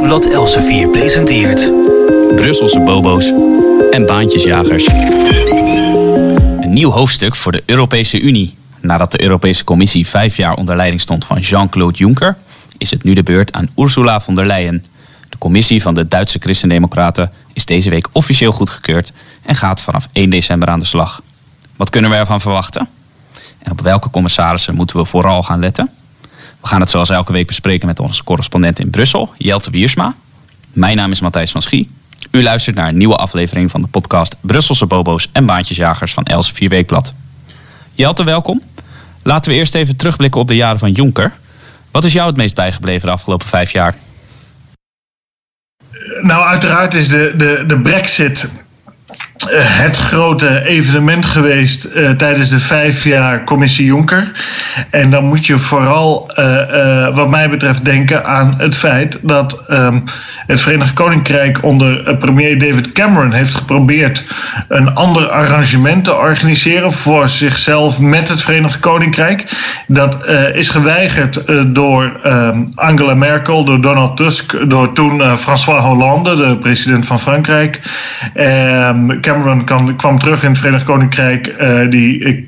Weekblad Elsevier presenteert... Brusselse bobo's en baantjesjagers. Een nieuw hoofdstuk voor de Europese Unie. Nadat de Europese Commissie vijf jaar onder leiding stond van Jean-Claude Juncker... is het nu de beurt aan Ursula von der Leyen. De commissie van de Duitse Christendemocraten is deze week officieel goedgekeurd... en gaat vanaf 1 december aan de slag. Wat kunnen we ervan verwachten? En op welke commissarissen moeten we vooral gaan letten? We gaan het zoals elke week bespreken met onze correspondent in Brussel, Jelte Wiersma. Mijn naam is Matthijs van Schie. U luistert naar een nieuwe aflevering van de podcast Brusselse Bobo's en Baantjesjagers van Elsevier Weekblad. Jelte, welkom. Laten we eerst even terugblikken op de jaren van Jonker. Wat is jou het meest bijgebleven de afgelopen vijf jaar? Nou, uiteraard is de, de, de brexit het grote evenement geweest uh, tijdens de vijf jaar Commissie Jonker. En dan moet je vooral, uh, wat mij betreft, denken aan het feit dat um, het Verenigd Koninkrijk onder premier David Cameron heeft geprobeerd een ander arrangement te organiseren voor zichzelf met het Verenigd Koninkrijk. Dat is geweigerd door um, Angela Merkel, door Donald Tusk, door toen François Hollande, de president van Frankrijk. Um, Cameron kwam terug in het Verenigd Koninkrijk. Uh, die eh,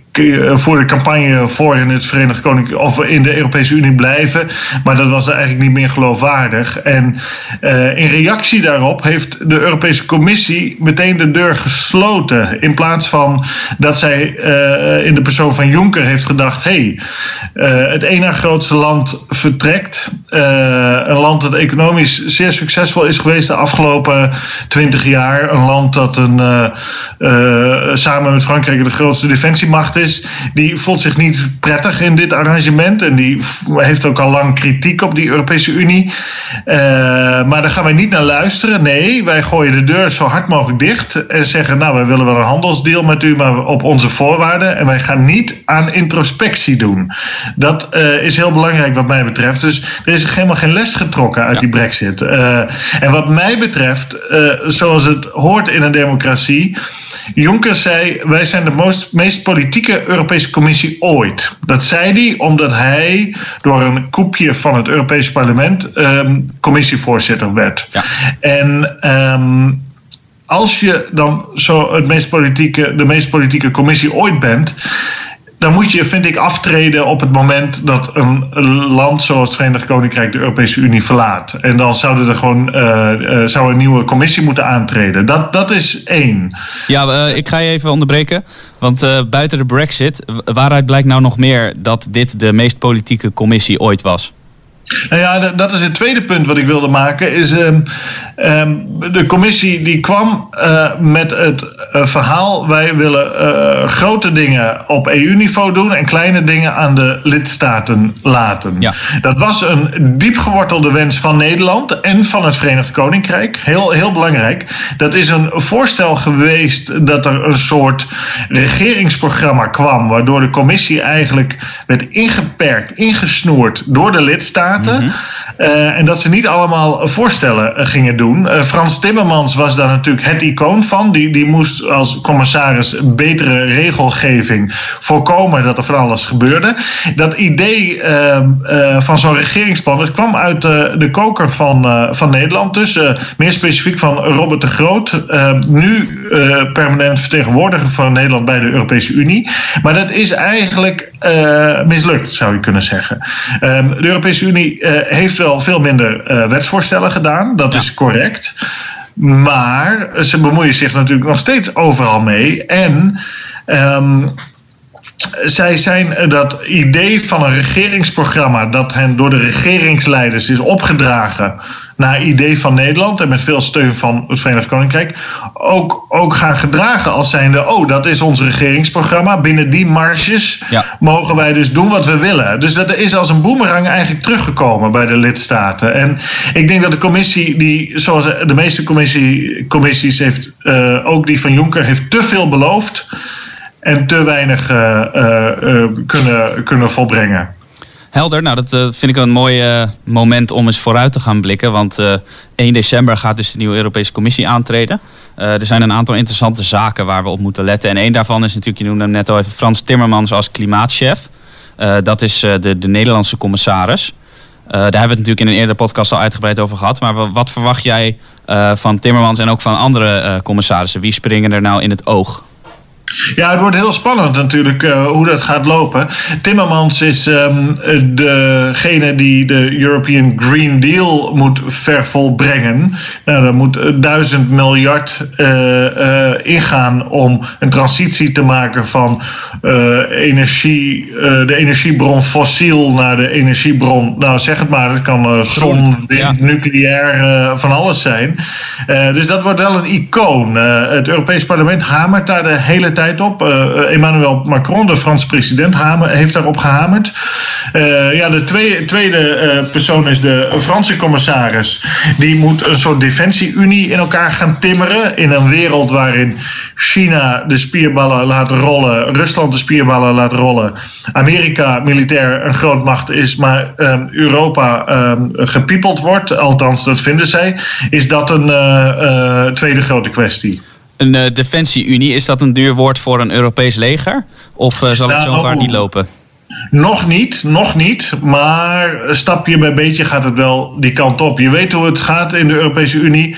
voor de campagne voor in het Verenigd Koninkrijk of in de Europese Unie blijven. Maar dat was eigenlijk niet meer geloofwaardig. En uh, in reactie daarop heeft de Europese Commissie meteen de deur gesloten. In plaats van dat zij uh, in de persoon van Juncker heeft gedacht: hé, hey, het ene grootste land vertrekt. een land dat economisch zeer succesvol is geweest de afgelopen twintig jaar. Een land dat een, samen met Frankrijk de grootste defensiemacht is is, die voelt zich niet prettig in dit arrangement. En die heeft ook al lang kritiek op die Europese Unie. Uh, maar daar gaan wij niet naar luisteren. Nee, wij gooien de deur zo hard mogelijk dicht. En zeggen, nou, wij willen wel een handelsdeal met u, maar op onze voorwaarden. En wij gaan niet aan introspectie doen. Dat uh, is heel belangrijk wat mij betreft. Dus er is helemaal geen les getrokken uit ja. die brexit. Uh, en wat mij betreft, zoals het hoort in een democratie... Juncker zei: Wij zijn de most, meest politieke Europese Commissie ooit. Dat zei hij omdat hij door een koepje van het Europese parlement um, commissievoorzitter werd. Ja. En. Um, als je dan zo het meest politieke, de meest politieke commissie ooit bent, dan moet je, vind ik, aftreden op het moment dat een land zoals het Verenigd Koninkrijk de Europese Unie verlaat. En dan zouden er gewoon uh, uh, zou een nieuwe commissie moeten aantreden. Dat, dat is één. Ja, uh, ik ga je even onderbreken. Want buiten de Brexit, waaruit blijkt nou nog meer dat dit de meest politieke commissie ooit was? Nou ja, dat is het tweede punt wat ik wilde maken. Is, um, um, de commissie die kwam uh, met het uh, verhaal... wij willen uh, grote dingen op EU-niveau doen... en kleine dingen aan de lidstaten laten. Ja. Dat was een diep gewortelde wens van Nederland... en van het Verenigd Koninkrijk. Heel, heel belangrijk. Dat is een voorstel geweest dat er een soort regeringsprogramma kwam... waardoor de commissie eigenlijk werd ingeperkt, ingesnoerd door de lidstaten... Mm -hmm. uh, en dat ze niet allemaal voorstellen gingen doen. Uh, Frans Timmermans was daar natuurlijk het icoon van. Die, die moest als commissaris betere regelgeving voorkomen dat er van alles gebeurde. Dat idee ehm, van zo'n regeringsplan dat kwam uit de koker van, van Nederland. Dus meer specifiek van Robert de Groot. Ehm, nu permanent vertegenwoordiger van Nederland bij de Europese Unie. Maar dat is eigenlijk mislukt, zou je kunnen zeggen. Ehm, de Europese Unie heeft wel veel minder wetsvoorstellen gedaan. Dat ja. is correct. Maar ze bemoeien zich natuurlijk nog steeds overal mee. En um, zij zijn dat idee van een regeringsprogramma dat hen door de regeringsleiders is opgedragen naar idee van Nederland en met veel steun van het Verenigd Koninkrijk ook, ook gaan gedragen als zijnde, oh, dat is ons regeringsprogramma. Binnen die marges ja. mogen wij dus doen wat we willen. Dus dat is als een boemerang eigenlijk teruggekomen bij de lidstaten. En ik denk dat de commissie, die zoals de meeste commissie, commissies heeft, uh, ook die van Juncker, heeft te veel beloofd en te weinig uh, uh, kunnen, kunnen volbrengen. Helder, nou dat uh, vind ik een mooi uh, moment om eens vooruit te gaan blikken. Want uh, 1 december gaat dus de nieuwe Europese Commissie aantreden. er zijn een aantal interessante zaken waar we op moeten letten. En één daarvan is natuurlijk, je noemde hem net al even, Frans Timmermans als klimaatchef. dat is de, de Nederlandse commissaris. daar hebben we het natuurlijk in een eerdere podcast al uitgebreid over gehad. Maar wat verwacht jij van Timmermans en ook van andere commissarissen? Wie springen er nou in het oog? Ja, het wordt heel spannend natuurlijk uh, hoe dat gaat lopen. Timmermans is um, degene die de European Green Deal moet vervolbrengen. Nou, er moet duizend miljard uh, uh, ingaan om een transitie te maken van energie, de energiebron fossiel naar de energiebron. Nou, zeg het maar, het kan zon, wind, ja. nucleair, van alles zijn. dus dat wordt wel een icoon. het Europees Parlement hamert daar de hele tijd op. Uh, Emmanuel Macron, de Franse president, hamer, heeft daarop gehamerd. Uh, ja, de tweede, tweede persoon is de Franse commissaris. Die moet een soort defensie-unie in elkaar gaan timmeren. In een wereld waarin China de spierballen laat rollen, Rusland de spierballen laat rollen, Amerika militair een grootmacht is, maar um, Europa um, gepiepeld wordt, althans dat vinden zij, is dat een tweede grote kwestie een uh, defensie-unie, is dat een duur woord voor een Europees leger? Of uh, zal het nou, zo ver niet lopen? Nog niet, nog niet. Maar stapje bij beetje gaat het wel die kant op. Je weet hoe het gaat in de Europese Unie.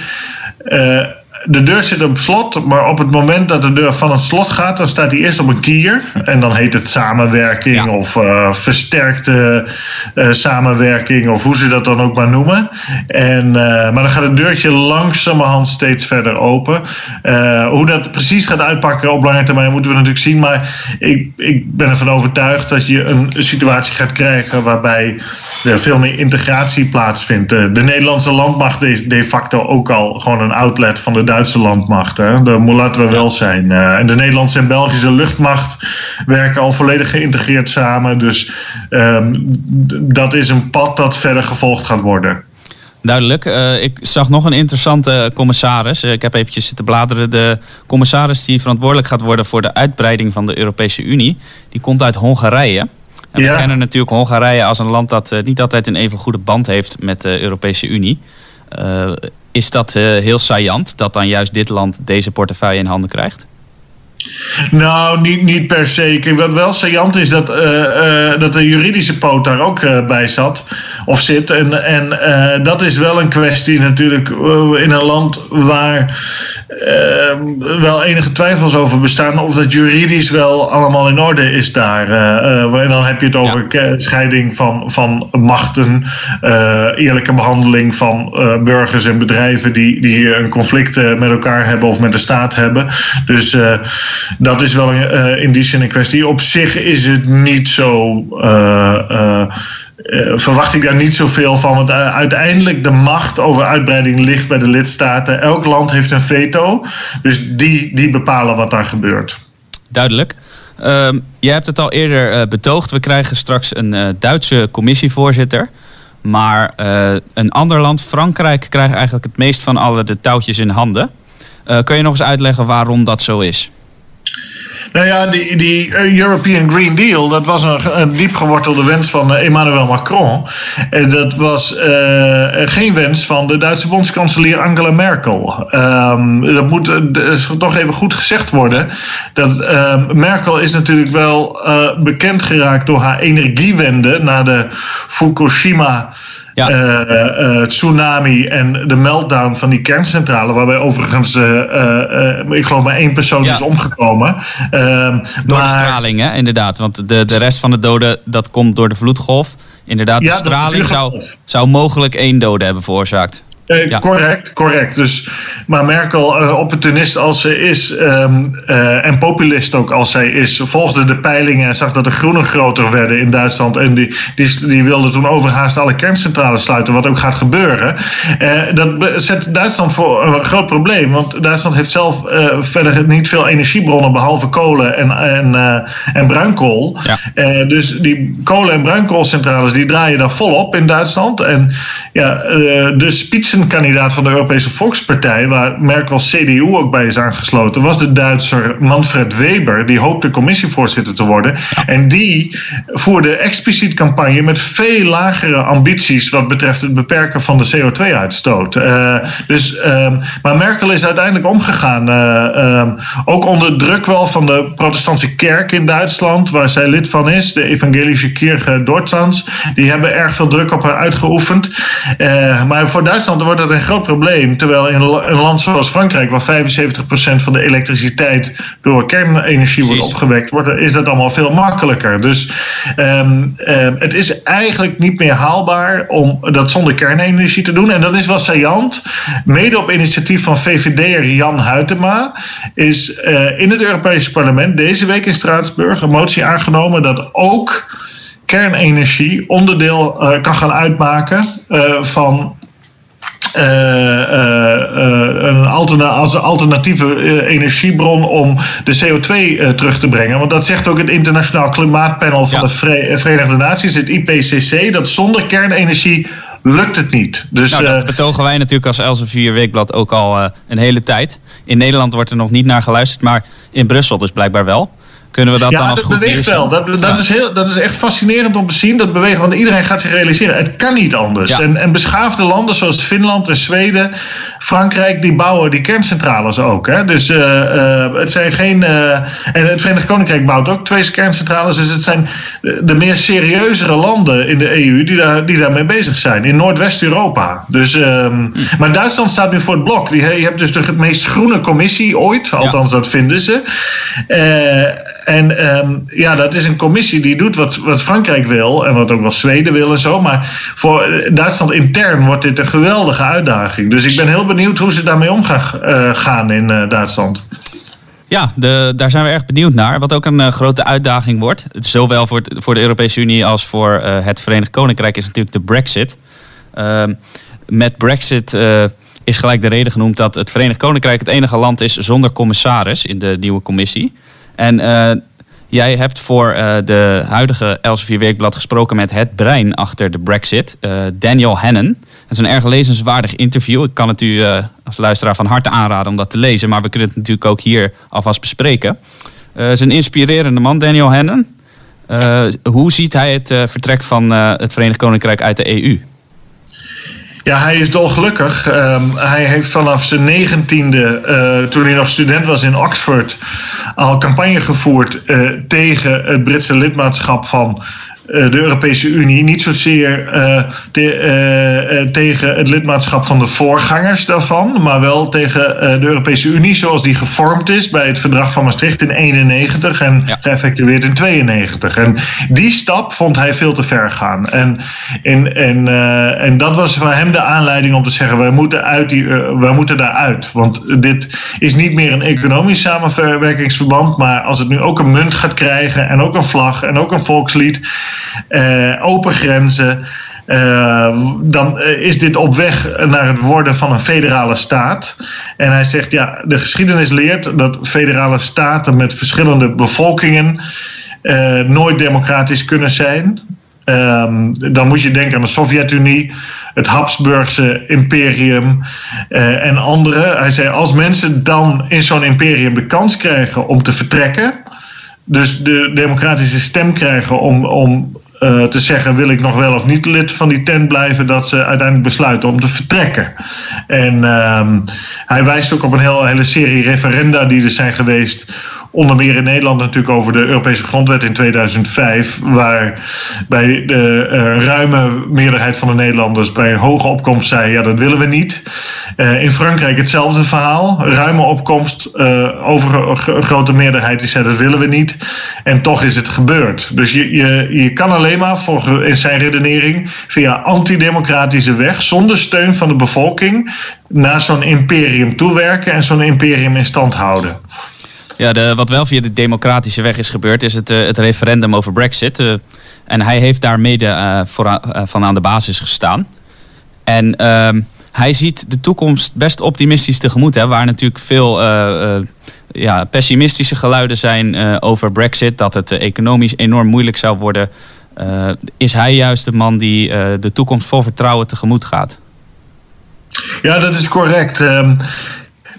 Uh, de deur zit op slot, maar op het moment dat de deur van het slot gaat, dan staat hij eerst op een kier. En dan heet het samenwerking of uh, versterkte uh, samenwerking of hoe ze dat dan ook maar noemen. En, uh, maar dan gaat het deurtje langzamerhand steeds verder open. hoe dat precies gaat uitpakken op lange termijn moeten we natuurlijk zien. Maar ik, ik ben ervan overtuigd dat je een situatie gaat krijgen waarbij er veel meer integratie plaatsvindt. de Nederlandse landmacht is de facto ook al gewoon een outlet van de Duitse landmacht. Hè? Dat laten we wel zijn. Uh, en de Nederlandse en Belgische luchtmacht werken al volledig geïntegreerd samen. Dus um, dat is een pad dat verder gevolgd gaat worden. Duidelijk. Uh, ik zag nog een interessante commissaris. ik heb eventjes zitten bladeren. De commissaris die verantwoordelijk gaat worden voor de uitbreiding van de Europese Unie. Die komt uit Hongarije. En ja. we kennen natuurlijk Hongarije als een land dat uh, niet altijd een even goede band heeft met de Europese Unie. Is dat uh, heel saillant dat dan juist dit land deze portefeuille in handen krijgt? Nou, niet, niet per se. Wat wel saillant is dat, uh, uh, dat de juridische poot daar ook uh, bij zat of zit. En, en dat is wel een kwestie natuurlijk in een land waar wel enige twijfels over bestaan of dat juridisch wel allemaal in orde is daar. en dan heb je het over ja. scheiding van, van machten, eerlijke behandeling van burgers en bedrijven die, die een conflict met elkaar hebben of met de staat hebben. Dus dat is wel uh, in die zin een kwestie. Op zich is het niet zo. Uh, uh, verwacht ik daar niet zoveel van. Want uiteindelijk de macht over uitbreiding ligt bij de lidstaten. Elk land heeft een veto. Dus die, die bepalen wat daar gebeurt. Duidelijk. Uh, je hebt het al eerder betoogd. We krijgen straks een Duitse commissievoorzitter. Maar een ander land, Frankrijk, krijgt eigenlijk het meest van alle de touwtjes in handen. kun je nog eens uitleggen waarom dat zo is? Nou ja, die, die European Green Deal, dat was een, een diep gewortelde wens van eh, Emmanuel Macron. En dat was uh, geen wens van de Duitse bondskanselier Angela Merkel. Um, dat moet uh, toch even goed gezegd worden. Dat, uh, Merkel is natuurlijk wel bekend geraakt door haar energiewende na de Fukushima ja. Uh, uh, tsunami en de meltdown van die kerncentrale, waarbij overigens, uh, ik geloof maar één persoon is omgekomen. Ehm, door maar... de straling, hè, inderdaad. Want de, de rest van de doden, dat komt door de vloedgolf. Inderdaad, de straling zou, zou mogelijk één dode hebben veroorzaakt. Uh, Correct, correct. Dus, maar Merkel, uh, opportunist als ze is um, uh, en populist ook als zij is, volgde de peilingen en zag dat de groenen groter werden in Duitsland. En die, die, die wilde toen overhaast alle kerncentrales sluiten, wat ook gaat gebeuren. dat zet Duitsland voor een groot probleem, want Duitsland heeft zelf verder niet veel energiebronnen behalve kolen en, en, en bruinkool. Ja. dus die kolen- en bruinkoolcentrales die draaien daar volop in Duitsland. En ja, de spits spitsenkandidaat van de Europese Volkspartij, waar Merkel's CDU ook bij is aangesloten, was de Duitser Manfred Weber. Die hoopte commissievoorzitter te worden. En die voerde expliciet campagne met veel lagere ambities wat betreft het beperken van de CO2-uitstoot. Uh, dus, uh, maar Merkel is uiteindelijk omgegaan. Uh, ook onder druk wel van de protestantse kerk in Duitsland, waar zij lid van is, de Evangelische Kirche Deutschlands. Die hebben erg veel druk op haar uitgeoefend. Uh, maar voor Duitsland wordt dat een groot probleem. Terwijl in een land zoals Frankrijk, waar 75% van de elektriciteit door kernenergie wordt opgewekt, wordt, is dat allemaal veel makkelijker. Dus um, um, het is eigenlijk niet meer haalbaar om dat zonder kernenergie te doen. En dat is wel saillant. Mede op initiatief van VVD'er Jan Huytema is uh, in het Europese parlement deze week in Straatsburg een motie aangenomen dat ook kernenergie onderdeel uh, kan gaan uitmaken uh, van een alterna als alternatieve energiebron om de CO2 terug te brengen. Want dat zegt ook het Internationaal Klimaatpanel van ja. de Verenigde Naties, het IPCC, dat zonder kernenergie lukt het niet. Dus, nou, dat betogen wij natuurlijk als Elsevier Weekblad ook al een hele tijd. In Nederland wordt er nog niet naar geluisterd, maar in Brussel dus blijkbaar wel. Kunnen we dat ja, dan als dat goed beweegt wel. Dat, dat, ja. is heel, dat is echt fascinerend om te zien. Dat bewegen, want iedereen gaat zich realiseren. Het kan niet anders. Ja. En, en beschaafde landen zoals Finland en Zweden, Frankrijk, die bouwen die kerncentrales ook. Hè? Dus uh, uh, het zijn geen. Uh, en het Verenigd Koninkrijk bouwt ook twee kerncentrales. Dus het zijn de meer serieuzere landen in de EU die, daar, die daarmee bezig zijn. In Noordwest-Europa. Dus, um, maar Duitsland staat nu voor het blok. Die, je hebt dus de meest groene commissie ooit. Althans, dat vinden ze. En um, ja, dat is een commissie die doet wat, wat Frankrijk wil en wat ook wel Zweden wil en zo. Maar voor Duitsland intern wordt dit een geweldige uitdaging. Dus ik ben heel benieuwd hoe ze daarmee om gaan, gaan in uh, Duitsland. Ja, de, daar zijn we erg benieuwd naar. Wat ook een uh, grote uitdaging wordt, zowel voor, voor de Europese Unie als voor het Verenigd Koninkrijk, is natuurlijk de Brexit. Ehm, met Brexit is gelijk de reden genoemd dat het Verenigd Koninkrijk het enige land is zonder commissaris in de nieuwe commissie. En uh, jij hebt voor uh, de huidige Elsevier Weekblad gesproken met het brein achter de Brexit, uh, Daniel Hannon. Het is een erg lezenswaardig interview. Ik kan het u als luisteraar van harte aanraden om dat te lezen, maar we kunnen het natuurlijk ook hier alvast bespreken. Het is een inspirerende man, Daniel Hannon. hoe ziet hij het vertrek van het Verenigd Koninkrijk uit de EU? Ja, hij is dolgelukkig. Um, hij heeft vanaf zijn negentiende, uh, toen hij nog student was in Oxford, al campagne gevoerd uh, tegen het Britse lidmaatschap van de Europese Unie. Niet zozeer uh, te, uh, tegen het lidmaatschap van de voorgangers daarvan, maar wel tegen uh, de Europese Unie zoals die gevormd is bij het verdrag van Maastricht in 91 en ja. geëffectueerd in 92. En die stap vond hij veel te ver gaan. En, en, en, en dat was voor hem de aanleiding om te zeggen: wij moeten, uit die, wij moeten daaruit. Want dit is niet meer een economisch samenwerkingsverband, maar als het nu ook een munt gaat krijgen en ook een vlag en ook een volkslied. Uh, open grenzen. Uh, dan is dit op weg naar het worden van een federale staat. En hij zegt, ja, de geschiedenis leert dat federale staten met verschillende bevolkingen nooit democratisch kunnen zijn. Um, dan moet je denken aan de Sovjet-Unie, het Habsburgse imperium en andere. Hij zei, als mensen dan in zo'n imperium de kans krijgen om te vertrekken, dus de democratische stem krijgen om, om uh, te zeggen: wil ik nog wel of niet lid van die tent blijven, dat ze uiteindelijk besluiten om te vertrekken. En uh, hij wijst ook op een heel, hele serie referenda die er zijn geweest onder meer in Nederland natuurlijk over de Europese grondwet in 2005, waar bij de uh, ruime meerderheid van de Nederlanders bij een hoge opkomst zei: ja, dat willen we niet. Uh, in Frankrijk hetzelfde verhaal, ruime opkomst, uh, over grote meerderheid die zei: dat willen we niet. En toch is het gebeurd. Dus je, je, je kan alleen maar, volgens in zijn redenering, via antidemocratische weg, zonder steun van de bevolking, naar zo'n imperium toewerken en zo'n imperium in stand houden. Ja, de, wat wel via de democratische weg is gebeurd, is het, uh, het referendum over Brexit. Uh, en hij heeft daar mede voor, van aan de basis gestaan. En ehm, hij ziet de toekomst best optimistisch tegemoet. Hè, waar natuurlijk veel ja, pessimistische geluiden zijn over Brexit. Dat het economisch enorm moeilijk zou worden. is hij juist de man die de toekomst vol vertrouwen tegemoet gaat? Ja, dat is correct.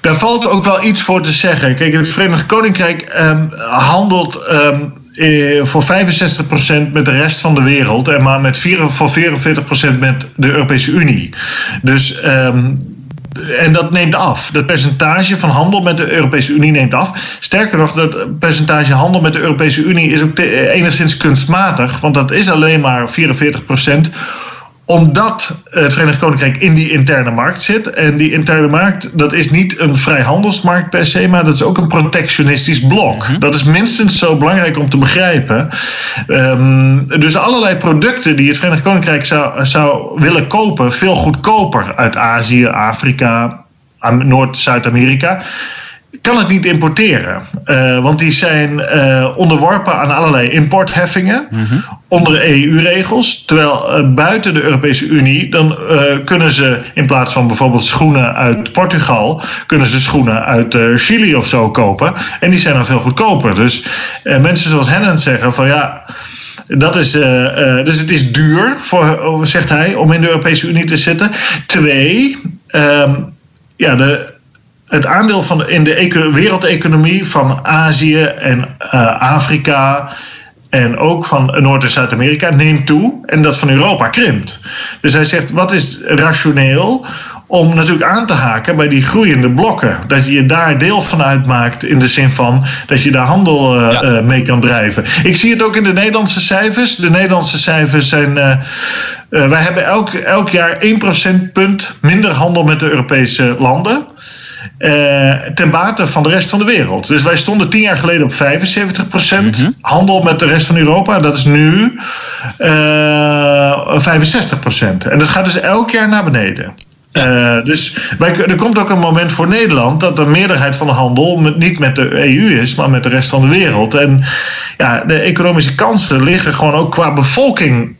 Daar valt ook wel iets voor te zeggen. Kijk, het Verenigd Koninkrijk um, handelt um, voor 65% met de rest van de wereld en maar met 4, voor 44% met de Europese Unie. Dus en dat neemt af. Dat percentage van handel met de Europese Unie neemt af. Sterker nog, dat percentage handel met de Europese Unie is ook enigszins kunstmatig. Want dat is alleen maar 44 procent omdat het Verenigd Koninkrijk in die interne markt zit. En die interne markt, dat is niet een vrijhandelsmarkt per se, maar dat is ook een protectionistisch blok. Mhm. Dat is minstens zo belangrijk om te begrijpen. Um, dus allerlei producten die het Verenigd Koninkrijk zou, zou willen kopen, veel goedkoper uit Azië, Afrika, Noord-Zuid-Amerika kan het niet importeren. Uh, want die zijn uh, onderworpen aan allerlei importheffingen onder EU-regels. Terwijl uh, buiten de Europese Unie, dan kunnen ze in plaats van bijvoorbeeld schoenen uit Portugal, kunnen ze schoenen uit Chili of zo kopen. En die zijn dan veel goedkoper. Dus mensen zoals Hennen zeggen van ja. Dat is, dus het is duur, voor, zegt hij, om in de Europese Unie te zitten. Twee, um, ja, de, het aandeel van in de wereldeconomie van Azië en uh, Afrika en ook van Noord- en Zuid-Amerika neemt toe en dat van Europa krimpt. Dus hij zegt, wat is rationeel om natuurlijk aan te haken bij die groeiende blokken. Dat je daar deel van uitmaakt in de zin van dat je daar handel uh, ja. uh, mee kan drijven. Ik zie het ook in de Nederlandse cijfers. De Nederlandse cijfers zijn. Uh, wij hebben elk, elk jaar 1 procentpunt minder handel met de Europese landen. Uh, ten bate van de rest van de wereld. Dus wij stonden tien jaar geleden op 75% mm -hmm. handel met de rest van Europa. Dat is nu uh, 65%. En dat gaat dus elk jaar naar beneden. Uh, dus wij, er komt ook een moment voor Nederland dat de meerderheid van de handel met, niet met de EU is, maar met de rest van de wereld. En ja, de economische kansen liggen gewoon ook qua bevolking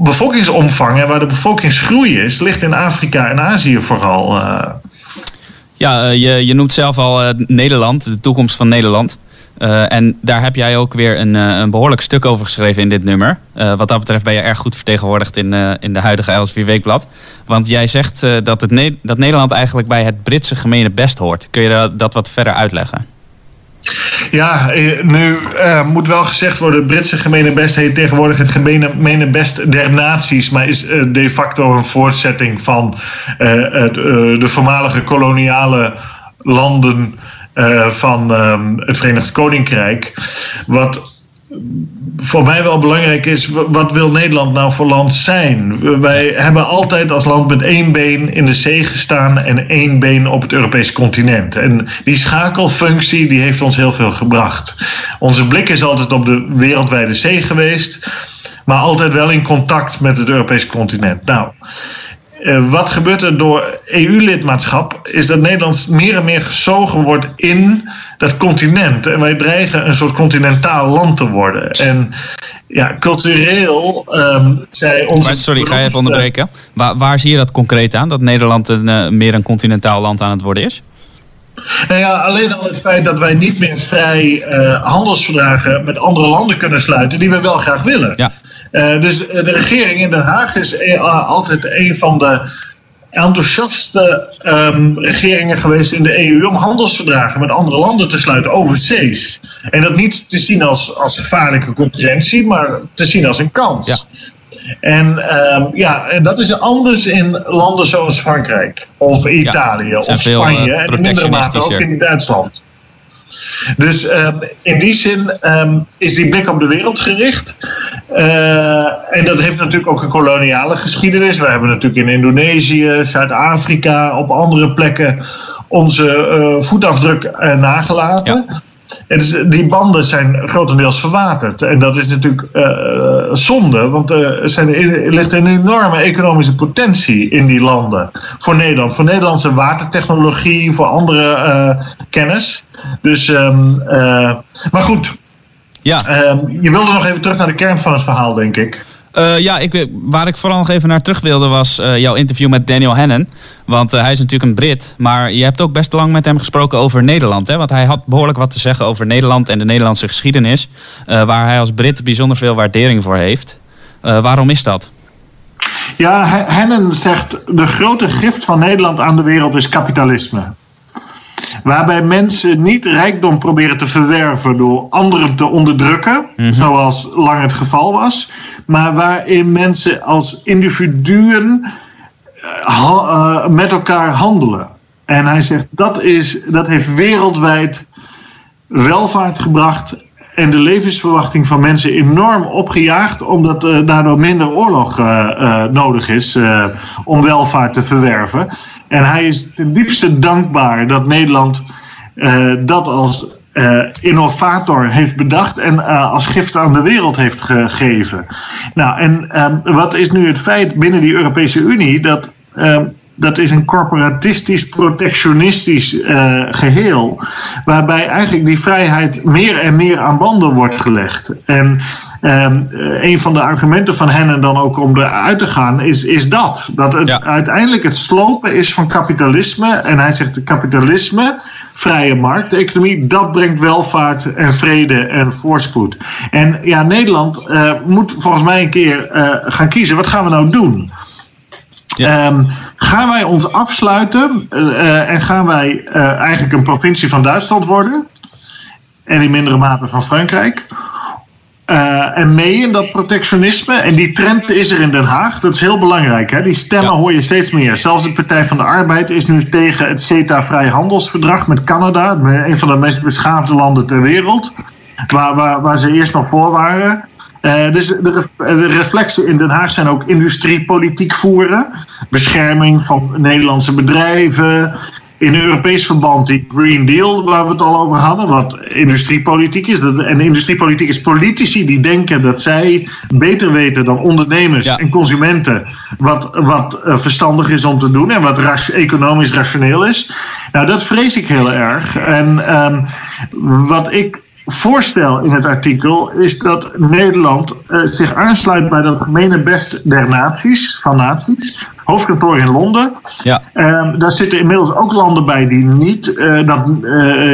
bevolkingsomvang en waar de bevolkingsgroei is, ligt in Afrika en Azië vooral. Uh, ja, uh, je, je noemt zelf al uh, Nederland, de toekomst van Nederland. Uh, en daar heb jij ook weer een, een behoorlijk stuk over geschreven in dit nummer. wat dat betreft ben je erg goed vertegenwoordigd in, in de huidige Elsevier Weekblad. Want jij zegt dat, het dat Nederland eigenlijk bij het Britse gemene best hoort. Kun je dat, dat wat verder uitleggen? Ja, nu uh, moet wel gezegd worden: het Britse gemene best heet tegenwoordig het gemene best der naties, maar is uh, de facto een voortzetting van het, de voormalige koloniale landen van het Verenigd Koninkrijk. Wat voor mij wel belangrijk is, wat wil Nederland nou voor land zijn? Wij hebben altijd als land met één been in de zee gestaan en één been op het Europese continent. En die schakelfunctie die heeft ons heel veel gebracht. Onze blik is altijd op de wereldwijde zee geweest, maar altijd wel in contact met het Europese continent. Nou, uh, wat gebeurt er door EU-lidmaatschap? Is dat Nederland meer en meer gezogen wordt in dat continent. En wij dreigen een soort continentaal land te worden. En ja, cultureel um, zij onze. Maar sorry, ga je even onderbreken. Waar, waar zie je dat concreet aan? Dat Nederland een, uh, meer een continentaal land aan het worden is? Nou ja, alleen al het feit dat wij niet meer vrij uh, handelsverdragen met andere landen kunnen sluiten, die we wel graag willen. Ja. Uh, dus de regering in Den Haag is uh, altijd een van de enthousiaste um, regeringen geweest in de EU om handelsverdragen met andere landen te sluiten overzees. En dat niet te zien als, als gevaarlijke concurrentie, maar te zien als een kans. Ja. En um, ja, en dat is anders in landen zoals Frankrijk of Italië ja, of Spanje en in mindere mate ook in Duitsland. Dus um, in die zin um, is die blik op de wereld gericht. Uh, en dat heeft natuurlijk ook een koloniale geschiedenis. We hebben natuurlijk in Indonesië, Zuid-Afrika, op andere plekken onze uh, voetafdruk uh, nagelaten. Dus die banden zijn grotendeels verwaterd. En dat is natuurlijk uh, zonde, want er, zijn, er ligt een enorme economische potentie in die landen. Voor Nederland. Voor Nederlandse watertechnologie, voor andere uh, kennis. Dus, um, maar goed. Ja. Um, je wilde nog even terug naar de kern van het verhaal, denk ik. Uh, ja, ik, waar ik vooral nog even naar terug wilde was uh, jouw interview met Daniel Hannan. Want uh, hij is natuurlijk een Brit, maar je hebt ook best lang met hem gesproken over Nederland. Hè? Want hij had behoorlijk wat te zeggen over Nederland en de Nederlandse geschiedenis. waar hij als Brit bijzonder veel waardering voor heeft. waarom is dat? Ja, Hennen zegt de grote gift van Nederland aan de wereld is kapitalisme. Waarbij mensen niet rijkdom proberen te verwerven door anderen te onderdrukken, mhm. zoals lang het geval was, maar waarin mensen als individuen uh, uh, met elkaar handelen. En hij zegt dat, is, dat heeft wereldwijd welvaart gebracht en de levensverwachting van mensen enorm opgejaagd, omdat daardoor minder oorlog uh, uh, nodig is om welvaart te verwerven. En hij is ten diepste dankbaar dat Nederland dat als innovator heeft bedacht en als gift aan de wereld heeft gegeven. Nou, en wat is nu het feit binnen die Europese Unie dat dat is een corporatistisch, protectionistisch uh, geheel. Waarbij eigenlijk die vrijheid meer en meer aan banden wordt gelegd. En um, een van de argumenten van hen en dan ook om eruit te gaan, is, is dat. Dat het uiteindelijk het slopen is van kapitalisme. En hij zegt: de kapitalisme, vrije markt, economie, dat brengt welvaart en vrede en voorspoed. En ja, Nederland uh, moet volgens mij een keer uh, gaan kiezen: wat gaan we nou doen? Ja. Um, Gaan wij ons afsluiten uh, en gaan wij uh, eigenlijk een provincie van Duitsland worden? En in mindere mate van Frankrijk? Uh, en mee in dat protectionisme. En die trend is er in Den Haag. Dat is heel belangrijk. Hè? Die stemmen hoor je steeds meer. Zelfs de Partij van de Arbeid is nu tegen het CETA-vrijhandelsverdrag met Canada. Een van de meest beschaafde landen ter wereld. Waar, waar, waar ze eerst nog voor waren. Uh, dus de, de, reflexen in Den Haag zijn ook industriepolitiek voeren, bescherming van Nederlandse bedrijven. In Europees verband die Green Deal, waar we het al over hadden, wat industriepolitiek is. En industriepolitiek is politici die denken dat zij beter weten dan ondernemers en consumenten wat, wat uh, verstandig is om te doen en wat ras, economisch rationeel is. Nou, dat vrees ik heel erg. En um, wat ik voorstel in het artikel is dat Nederland uh, zich aansluit bij dat gemene best der naties, van naties. Hoofdkantoor in Londen. Ja. Uh, daar zitten inmiddels ook landen bij die niet, uh, dat,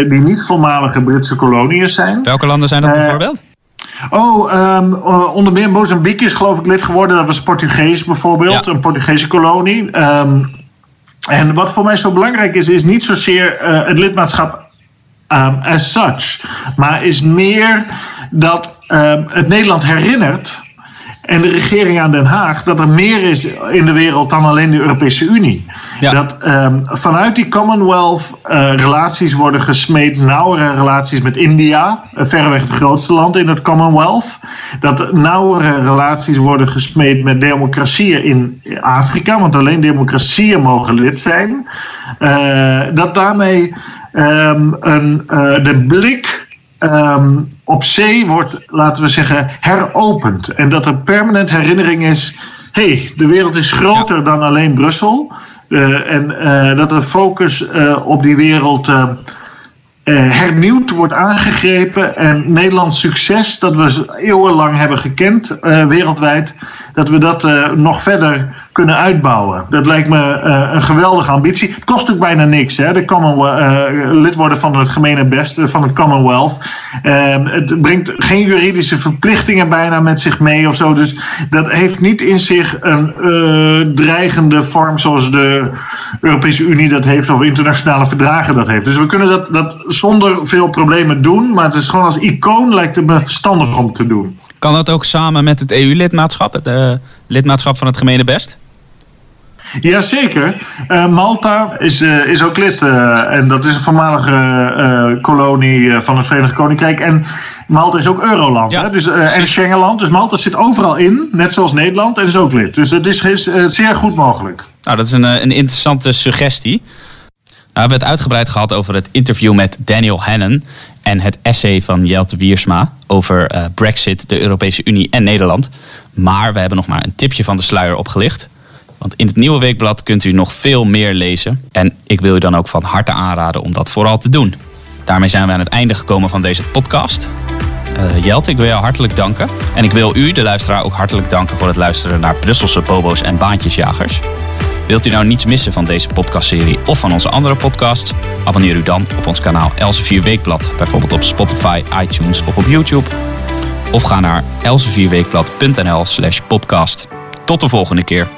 die niet voormalige Britse koloniën zijn. Welke landen zijn dat bijvoorbeeld? Oh, um, onder meer Mozambique is geloof ik lid geworden. Dat was Portugees bijvoorbeeld, ja. een Portugese kolonie. Um, en wat voor mij zo belangrijk is, is niet zozeer het lidmaatschap um, as such. Maar is meer dat um, het Nederland herinnert en de regering aan Den Haag dat er meer is in de wereld dan alleen de Europese Unie. Ja. Dat um, vanuit die Commonwealth uh, relaties worden gesmeed, nauwere relaties met India, uh, verreweg het grootste land in het Commonwealth. Dat nauwere relaties worden gesmeed met democratieën in Afrika, want alleen democratieën mogen lid zijn. Uh, dat daarmee um, een, uh, de blik um, op zee wordt, laten we zeggen, heropend. En dat er permanent herinnering is: hé, hey, de wereld is groter dan alleen Brussel. Uh, en uh, dat de focus op die wereld hernieuwd wordt aangegrepen. En Nederlands succes, dat we eeuwenlang hebben gekend wereldwijd, dat we dat nog verder kunnen uitbouwen. Dat lijkt me uh, een geweldige ambitie. Het kost ook bijna niks. Hè? De uh, lid worden van het gemene beste van het Commonwealth. Uh, het brengt geen juridische verplichtingen bijna met zich mee of zo. Dus dat heeft niet in zich een dreigende vorm zoals de Europese Unie dat heeft of internationale verdragen dat heeft. Dus we kunnen dat, dat zonder veel problemen doen. Maar het is gewoon als icoon lijkt het me verstandig om te doen. Kan dat ook samen met het EU-lidmaatschap, het lidmaatschap van het gemene best? Jazeker. Uh, Malta is, uh, is ook lid. Uh, en dat is een voormalige kolonie van het Verenigd Koninkrijk. En Malta is ook Euroland. Ja, hè? Dus, en Schengenland. Dus Malta zit overal in. Net zoals Nederland. En is ook lid. Dus dat is, is zeer goed mogelijk. Nou, dat is een, een interessante suggestie. Nou, we hebben het uitgebreid gehad over het interview met Daniel Hannan. En het essay van Jelte Wiersma over Brexit, de Europese Unie en Nederland. Maar we hebben nog maar een tipje van de sluier opgelicht. Want in het nieuwe weekblad kunt u nog veel meer lezen. En ik wil u dan ook van harte aanraden om dat vooral te doen. Daarmee zijn we aan het einde gekomen van deze podcast. Uh, Jelte, ik wil jou hartelijk danken. En ik wil u, de luisteraar, ook hartelijk danken voor het luisteren naar Brusselse bobo's en baantjesjagers. Wilt u nou niets missen van deze podcastserie of van onze andere podcasts? Abonneer u dan op ons kanaal Elsevier Weekblad, bijvoorbeeld op Spotify, iTunes of op YouTube. Of ga naar elsevierweekblad.nl slash podcast. Tot de volgende keer.